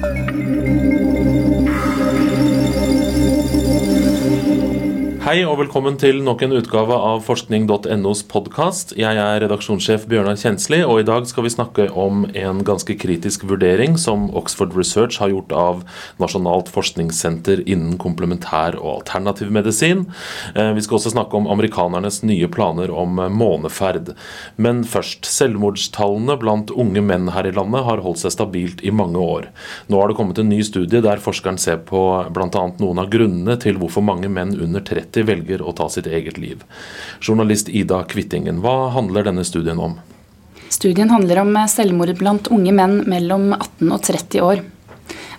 Thank you. Hei og velkommen til nok en utgave av forskning.nos podkast. Jeg er redaksjonssjef Bjørnar Kjensli, og i dag skal vi snakke om en ganske kritisk vurdering som Oxford Research har gjort av Nasjonalt forskningssenter innen komplementær og alternativ medisin. Eh, vi skal også snakke om amerikanernes nye planer om måneferd. Men først. Selvmordstallene blant unge menn her i landet har holdt seg stabilt i mange år. Nå har det kommet en ny studie der forskeren ser på bl.a. noen av grunnene til hvorfor mange menn under 30 30 velger å ta sitt eget liv. Journalist Ida Kvittingen, hva handler denne studien om? Studien handler om selvmord blant unge menn mellom 18 og 30 år.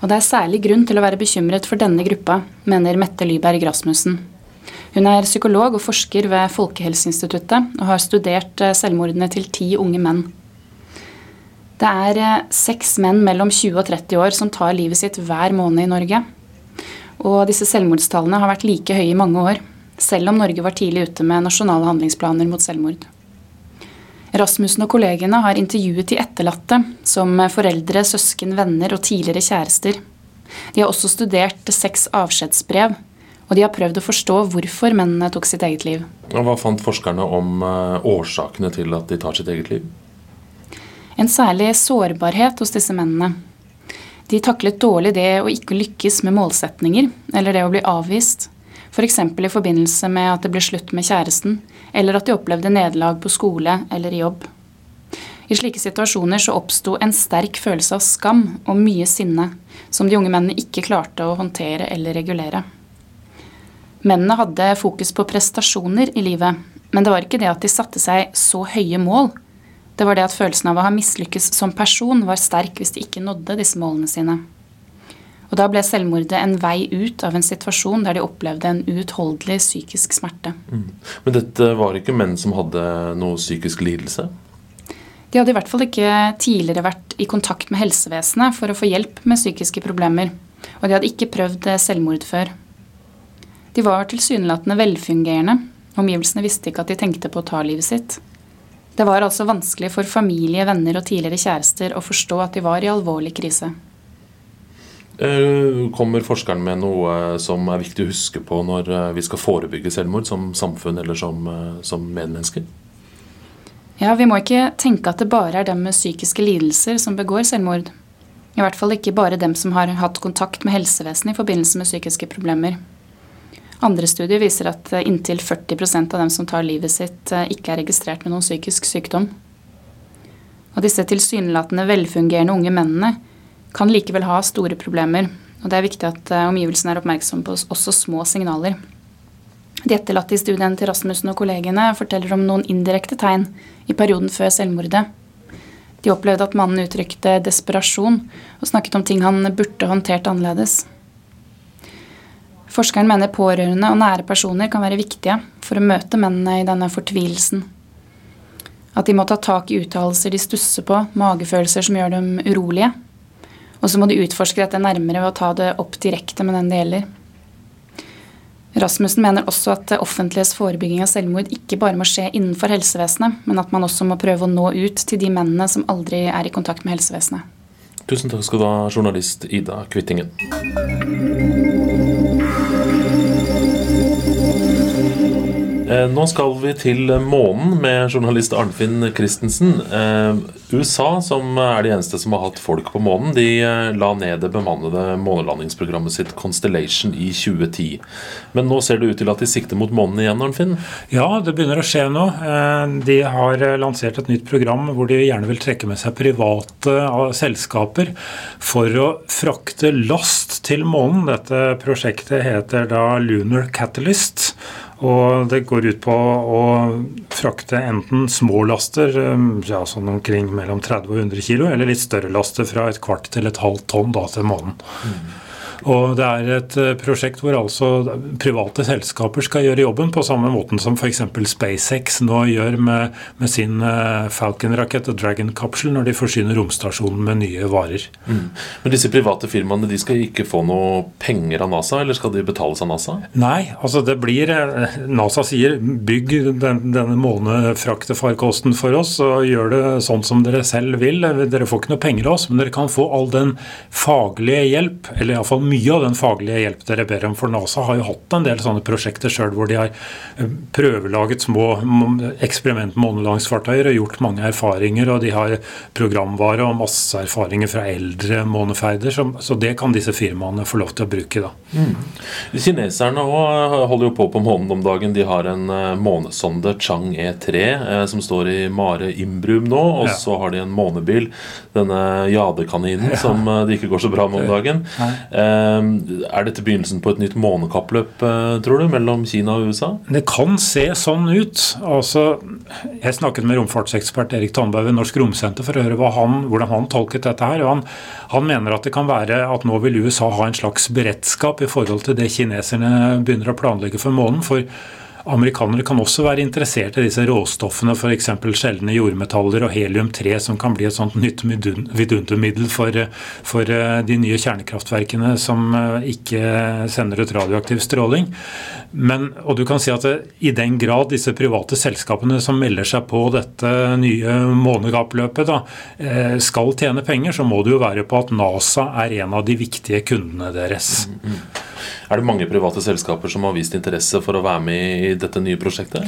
Og Det er særlig grunn til å være bekymret for denne gruppa, mener Mette Lyberg Rasmussen. Hun er psykolog og forsker ved Folkehelseinstituttet og har studert eh, selvmordene til ti unge menn. Det er eh, seks menn mellom 20 og 30 år som tar livet sitt hver måned i Norge. Og disse selvmordstallene har vært like høye i mange år, selv om Norge var tidlig ute med nasjonale handlingsplaner mot selvmord. Rasmussen og kollegene har intervjuet de etterlatte, som foreldre, søsken, venner og tidligere kjærester. De har også studert seks avskjedsbrev, og de har prøvd å forstå hvorfor mennene tok sitt eget liv. Og hva fant forskerne om eh, årsakene til at de tar sitt eget liv? En særlig sårbarhet hos disse mennene. De taklet dårlig det å ikke lykkes med målsetninger, eller det å bli avvist. F.eks. For i forbindelse med at det ble slutt med kjæresten, eller at de opplevde nederlag på skole eller i jobb. I slike situasjoner så oppsto en sterk følelse av skam og mye sinne, som de unge mennene ikke klarte å håndtere eller regulere. Mennene hadde fokus på prestasjoner i livet, men det var ikke det at de satte seg så høye mål det var det at følelsen av å ha mislykkes som person var sterk hvis de ikke nådde disse målene sine. Og da ble selvmordet en vei ut av en situasjon der de opplevde en uutholdelig psykisk smerte. Mm. Men dette var ikke menn som hadde noe psykisk lidelse? De hadde i hvert fall ikke tidligere vært i kontakt med helsevesenet for å få hjelp med psykiske problemer. Og de hadde ikke prøvd selvmord før. De var tilsynelatende velfungerende. Omgivelsene visste ikke at de tenkte på å ta livet sitt. Det var altså vanskelig for familie, venner og tidligere kjærester å forstå at de var i alvorlig krise. Eh, kommer forskeren med noe som er viktig å huske på når eh, vi skal forebygge selvmord som samfunn eller som, eh, som medmennesker? Ja, Vi må ikke tenke at det bare er dem med psykiske lidelser som begår selvmord. I hvert fall ikke bare dem som har hatt kontakt med helsevesenet i forbindelse med psykiske problemer. Andre studier viser at eh, inntil 40% av dem som tar livet sitt, eh, ikke er registrert med noen psykisk sykdom. Og disse tilsynelatende velfungerende unge mennene kan likevel ha store problemer. Og det er viktig at eh, omgivelsene er oppmerksomme på også små signaler. De etterlatte i studien til Rasmussen og kollegene forteller om noen indirekte tegn i perioden før selvmordet. De opplevde at mannen uttrykte desperasjon og snakket om ting han burde håndtert annerledes. Forskeren mener pårørende og nære personer kan være viktige for å møte mennene i denne fortvilelsen. At de må ta tak i uttalelser de stusser på, magefølelser som gjør dem urolige. Og så må de utforske dette nærmere ved å ta det opp direkte med den det gjelder. Rasmussen mener også at det offentliges forebygging av selvmord ikke bare må skje innenfor helsevesenet, men at man også må prøve å nå ut til de mennene som aldri er i kontakt med helsevesenet. Tusen takk skal du ha, journalist Ida Kvittingen. Nå skal vi til månen med journalist Arnfinn Christensen. Eh, USA, som er de eneste som har hatt folk på månen, de eh, la ned det bemannede månelandingsprogrammet sitt Constellation i 2010. Men nå ser det ut til at de sikter mot månen igjen, Arnfinn? Ja, det begynner å skje nå. De har lansert et nytt program hvor de gjerne vil trekke med seg private selskaper for å frakte last til månen. Dette prosjektet heter da Lunar Catalyst. Og det går ut på å frakte enten små laster, um, ja, sånn omkring mellom 30 og 100 kg, eller litt større laster fra et kvart til et halvt tonn da, til månen. Mm. Og Det er et eh, prosjekt hvor altså private selskaper skal gjøre jobben, på samme måten som f.eks. SpaceX nå gjør med, med sin eh, Falcon-rakett og Dragon-kapsel når de forsyner romstasjonen med nye varer. Mm. Men disse private firmaene de skal ikke få noe penger av NASA, eller skal de betales av NASA? Nei, altså det blir eh, NASA sier bygg den, denne månefraktefarkosten for oss og gjør det sånn som dere selv vil. Dere får ikke noe penger av oss, men dere kan få all den faglige hjelp, eller iallfall mye av den faglige hjelp dere ber om. For NASA har jo hatt en del sånne prosjekter sjøl hvor de har eh, prøvelaget små eksperimentmånelangsfartøyer og gjort mange erfaringer. Og de har programvare og masse erfaringer fra eldre måneferder. Så det kan disse firmaene få lov til å bruke. da. Mm. Kineserne holder jo på på månen om dagen. De har en eh, månesonde, Chang E3, eh, som står i Mare Imbrum nå. Og ja. så har de en månebil, denne jadekaninen, ja. som det ikke går så bra med om dagen. Ehm, er dette begynnelsen på et nytt månekappløp, eh, tror du, mellom Kina og USA? Det kan se sånn ut. Altså, jeg snakket med romfartsekspert Erik Tandberg ved Norsk Romsenter for å høre han, hvordan han tolket dette. her, han, han, mener at det kan være at nå vil USA ha en slags beredskap i forhold til det kineserne begynner å planlegge for månen. for Amerikanere kan også være interessert i disse råstoffene, f.eks. sjeldne jordmetaller og helium-3, som kan bli et sånt nytt vidundermiddel for, for, eh, de nye kjernekraftverkene som eh, ikke sender ut radioaktiv stråling. Men, og du kan si at I den grad disse private selskapene som melder seg på dette nye månekappløpet, da, skal tjene penger, så må det jo være på at NASA er en av de viktige kundene deres. Mm, mm. Er det mange private selskaper som har vist interesse for å være med i dette nye prosjektet?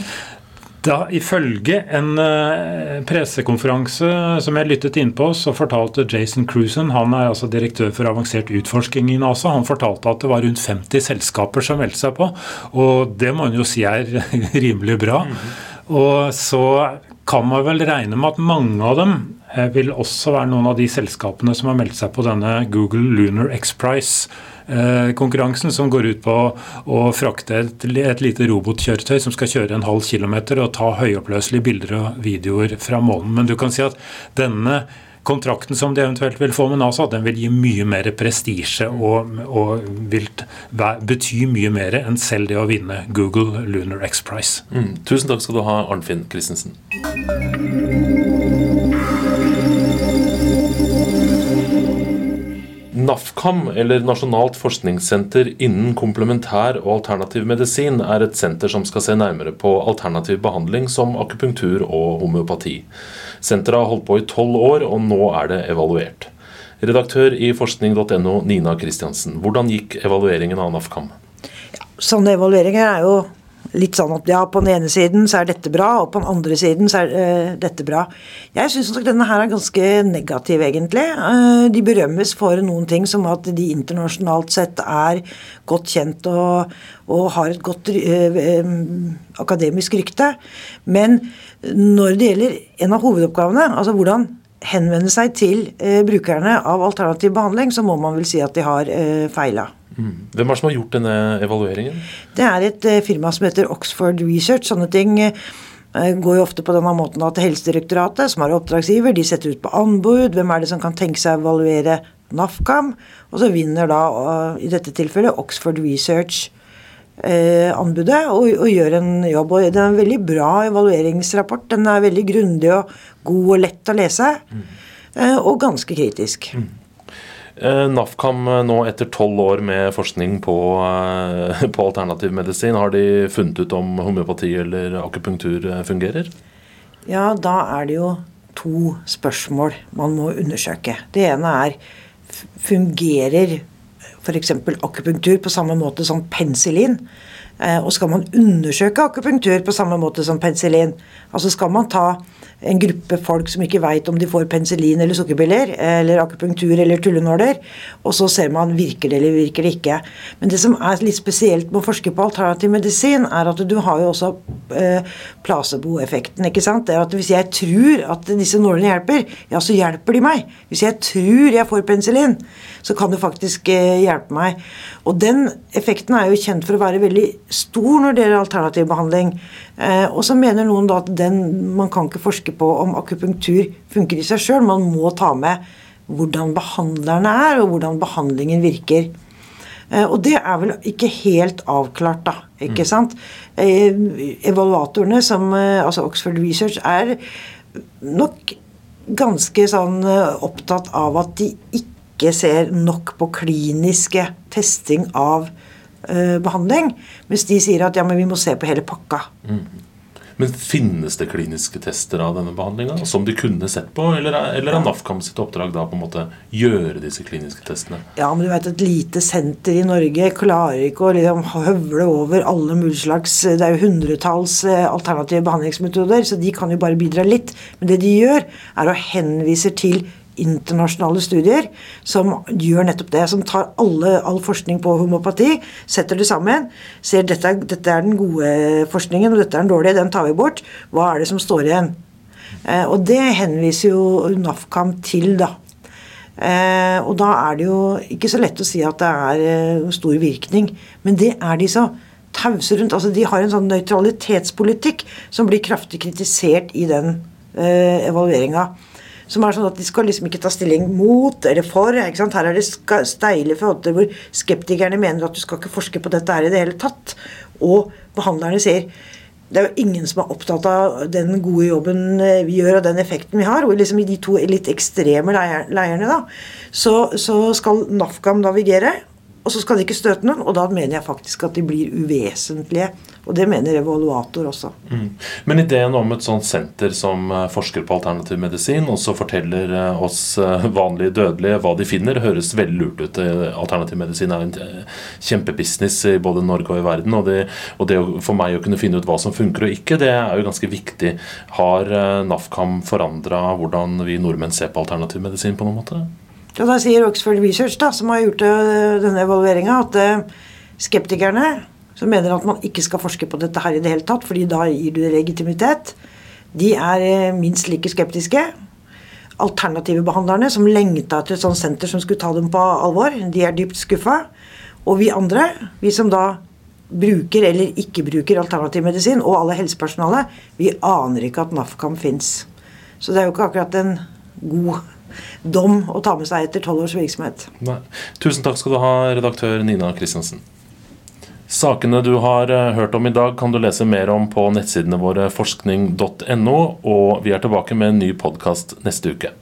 Da, ifølge en uh, pressekonferanse som jeg lyttet inn på, så fortalte Jason Cruisen, han er altså direktør for avansert utforsking i NASA, han fortalte at det var rundt 50 selskaper som meldte seg på. Og det må en jo si er rimelig bra. Mm -hmm. Og så kan man vel regne med at mange av dem eh, vil også være noen av de selskapene som har meldt seg på denne Google Lunar X Prize Eh, konkurransen, som går ut på å frakte et, et lite robotkjøretøy som skal kjøre en halv kilometer og ta høyoppløselige bilder og videoer fra månen. Men du kan si at denne kontrakten som de eventuelt vil få med NASA, den vil gi mye mer prestisje og, og, vil bety mye mer enn selv det å vinne Google Lunar X Prize. Mm. Tusen takk skal du ha, Arnfinn Christensen. NAFKAM, eller Nasjonalt forskningssenter innen komplementær og alternativ medisin, er et senter som skal se nærmere på alternativ behandling som akupunktur og homeopati. Senteret har holdt på i tolv år, og nå er det evaluert. Redaktør i forskning.no, Nina Kristiansen. Hvordan gikk evalueringen av NAFKAM? Ja, sånne evalueringer er jo litt sånn at ja, på den ene siden så er dette bra, og på den andre siden så er uh, dette bra. Jeg syns denne her er ganske negativ, egentlig. Uh, de berømmes for noen ting som at de internasjonalt sett er godt kjent og, og har et godt uh, akademisk rykte. Men når det gjelder en av hovedoppgavene, altså hvordan henvende seg til brukerne av alternativ behandling, så må man vel si at de har feila. Mm. Hvem er det som har gjort denne evalueringen? Det er et uh, firma som heter Oxford Research. Sånne ting uh, går jo ofte på denne måten at Helsedirektoratet, som er oppdragsgiver, de setter ut på anbud. Hvem er det som kan tenke seg å evaluere NAFCAM? Og så vinner da, uh, i dette tilfellet, Oxford Research anbudet og, og, gjør en jobb. Og det er en veldig bra evalueringsrapport. Den er veldig grundig og god og lett å lese. Mm. Og ganske kritisk. Mm. Eh, NAFKAM eh, nå etter tolv år med forskning på, eh, på, alternativ medisin, har de funnet ut om homeopati eller akupunktur fungerer? Ja, da er det jo to spørsmål man må undersøke. Det ene er fungerer f.eks. akupunktur på samme måte som penicillin? Og skal man undersøke akupunktur på samme måte som penicillin? Altså skal man ta en gruppe folk som ikke veit om de får penicillin eller sukkerbiller, eller akupunktur eller tullenåler, og så ser man virker det eller virker det ikke. Men det som er litt spesielt med å forske på alternativ medisin, er at du har jo også eh, placeboeffekten. ikke sant? Det er at Hvis jeg tror at disse nålene hjelper, ja, så hjelper de meg. Hvis jeg tror jeg får penicillin, så kan det faktisk eh, hjelpe meg. Og den effekten er jo kjent for å være veldig stor når det gjelder alternativ behandling. Eh, og så mener noen da at den, man kan ikke forske på om akupunktur funker i seg sjøl. Man må ta med hvordan behandlerne er, og hvordan behandlingen virker. Eh, og det er vel ikke helt avklart, da. ikke mm. sant? Eh, evaluatorene, som altså Oxford Research, er nok ganske sånn opptatt av at de ikke ser nok på kliniske testing av behandling. Mens de sier at ja, men vi må se på hele pakka. Mm. Men finnes det kliniske tester av denne behandlinga som de kunne sett på, eller er, eller er NAFKAM sitt oppdrag da på en måte gjøre disse kliniske testene? Ja, men du vet et lite senter i Norge klarer ikke å liksom høvle over alle mulige slags Det er jo hundretalls eh, alternative behandlingsmetoder, så de kan jo bare bidra litt. Men det de gjør, er å henvise til internasjonale studier som gjør nettopp det. Som tar alle, all forskning på homopati, setter det sammen, ser dette, dette er den gode forskningen, og dette er den dårlige, den tar vi bort. Hva er det som står igjen? Eh, og det henviser jo NAFKAM til, da. Eh, og da er det jo ikke så lett å si at det er eh, stor virkning, men det er de så tause rundt. Altså, de har en sånn nøytralitetspolitikk som blir kraftig kritisert i den eh, evalueringa. Som er sånn at De skal liksom ikke ta stilling mot eller for. ikke sant? Her er det steile fronter hvor skeptikerne mener at du skal ikke forske på dette her i det hele tatt. Og behandlerne sier det er jo ingen som er opptatt av den gode jobben eh, vi gjør, og den effekten vi har. Og liksom i de to litt ekstreme leirene da, så, så skal NAFGAM navigere. Og så skal de ikke støte noen, og da mener jeg faktisk at de blir uvesentlige. Og det mener evaluator også. Mm. Men ideen om et sånt senter som eh, forsker på alternativ medisin, og så forteller eh, oss eh, vanlige dødelige hva de finner, høres veldig lurt ut. Alternativ medisin er en kjempebusiness i både Norge og i verden. Og det, og det for meg å kunne finne ut hva som funker og ikke, det er jo ganske viktig. Har NAFKAM forandra hvordan vi nordmenn ser på alternativ medisin på noen måte? Ja, da sier Oxford Research, da, som har gjort eh, denne evalueringa, at eh, skeptikerne som mener at man ikke skal forske på dette her i det hele tatt, fordi da gir du det legitimitet, de er eh, minst like skeptiske. Alternative behandlerne, som lengta etter et sånt senter som skulle ta dem på alvor, de er dypt skuffa. Og vi andre, vi som da bruker eller ikke bruker alternativ medisin, og alle helsepersonalet, vi aner ikke at NAFKAM fins. Så det er jo ikke akkurat en god dom å ta med seg etter tolv års virksomhet. Nei. Tusen takk skal du ha, redaktør Nina Christensen. Sakene du har eh, hørt om i dag, kan du lese mer om på nettsidene våre forskning.no, og vi er tilbake med en ny podkast neste uke.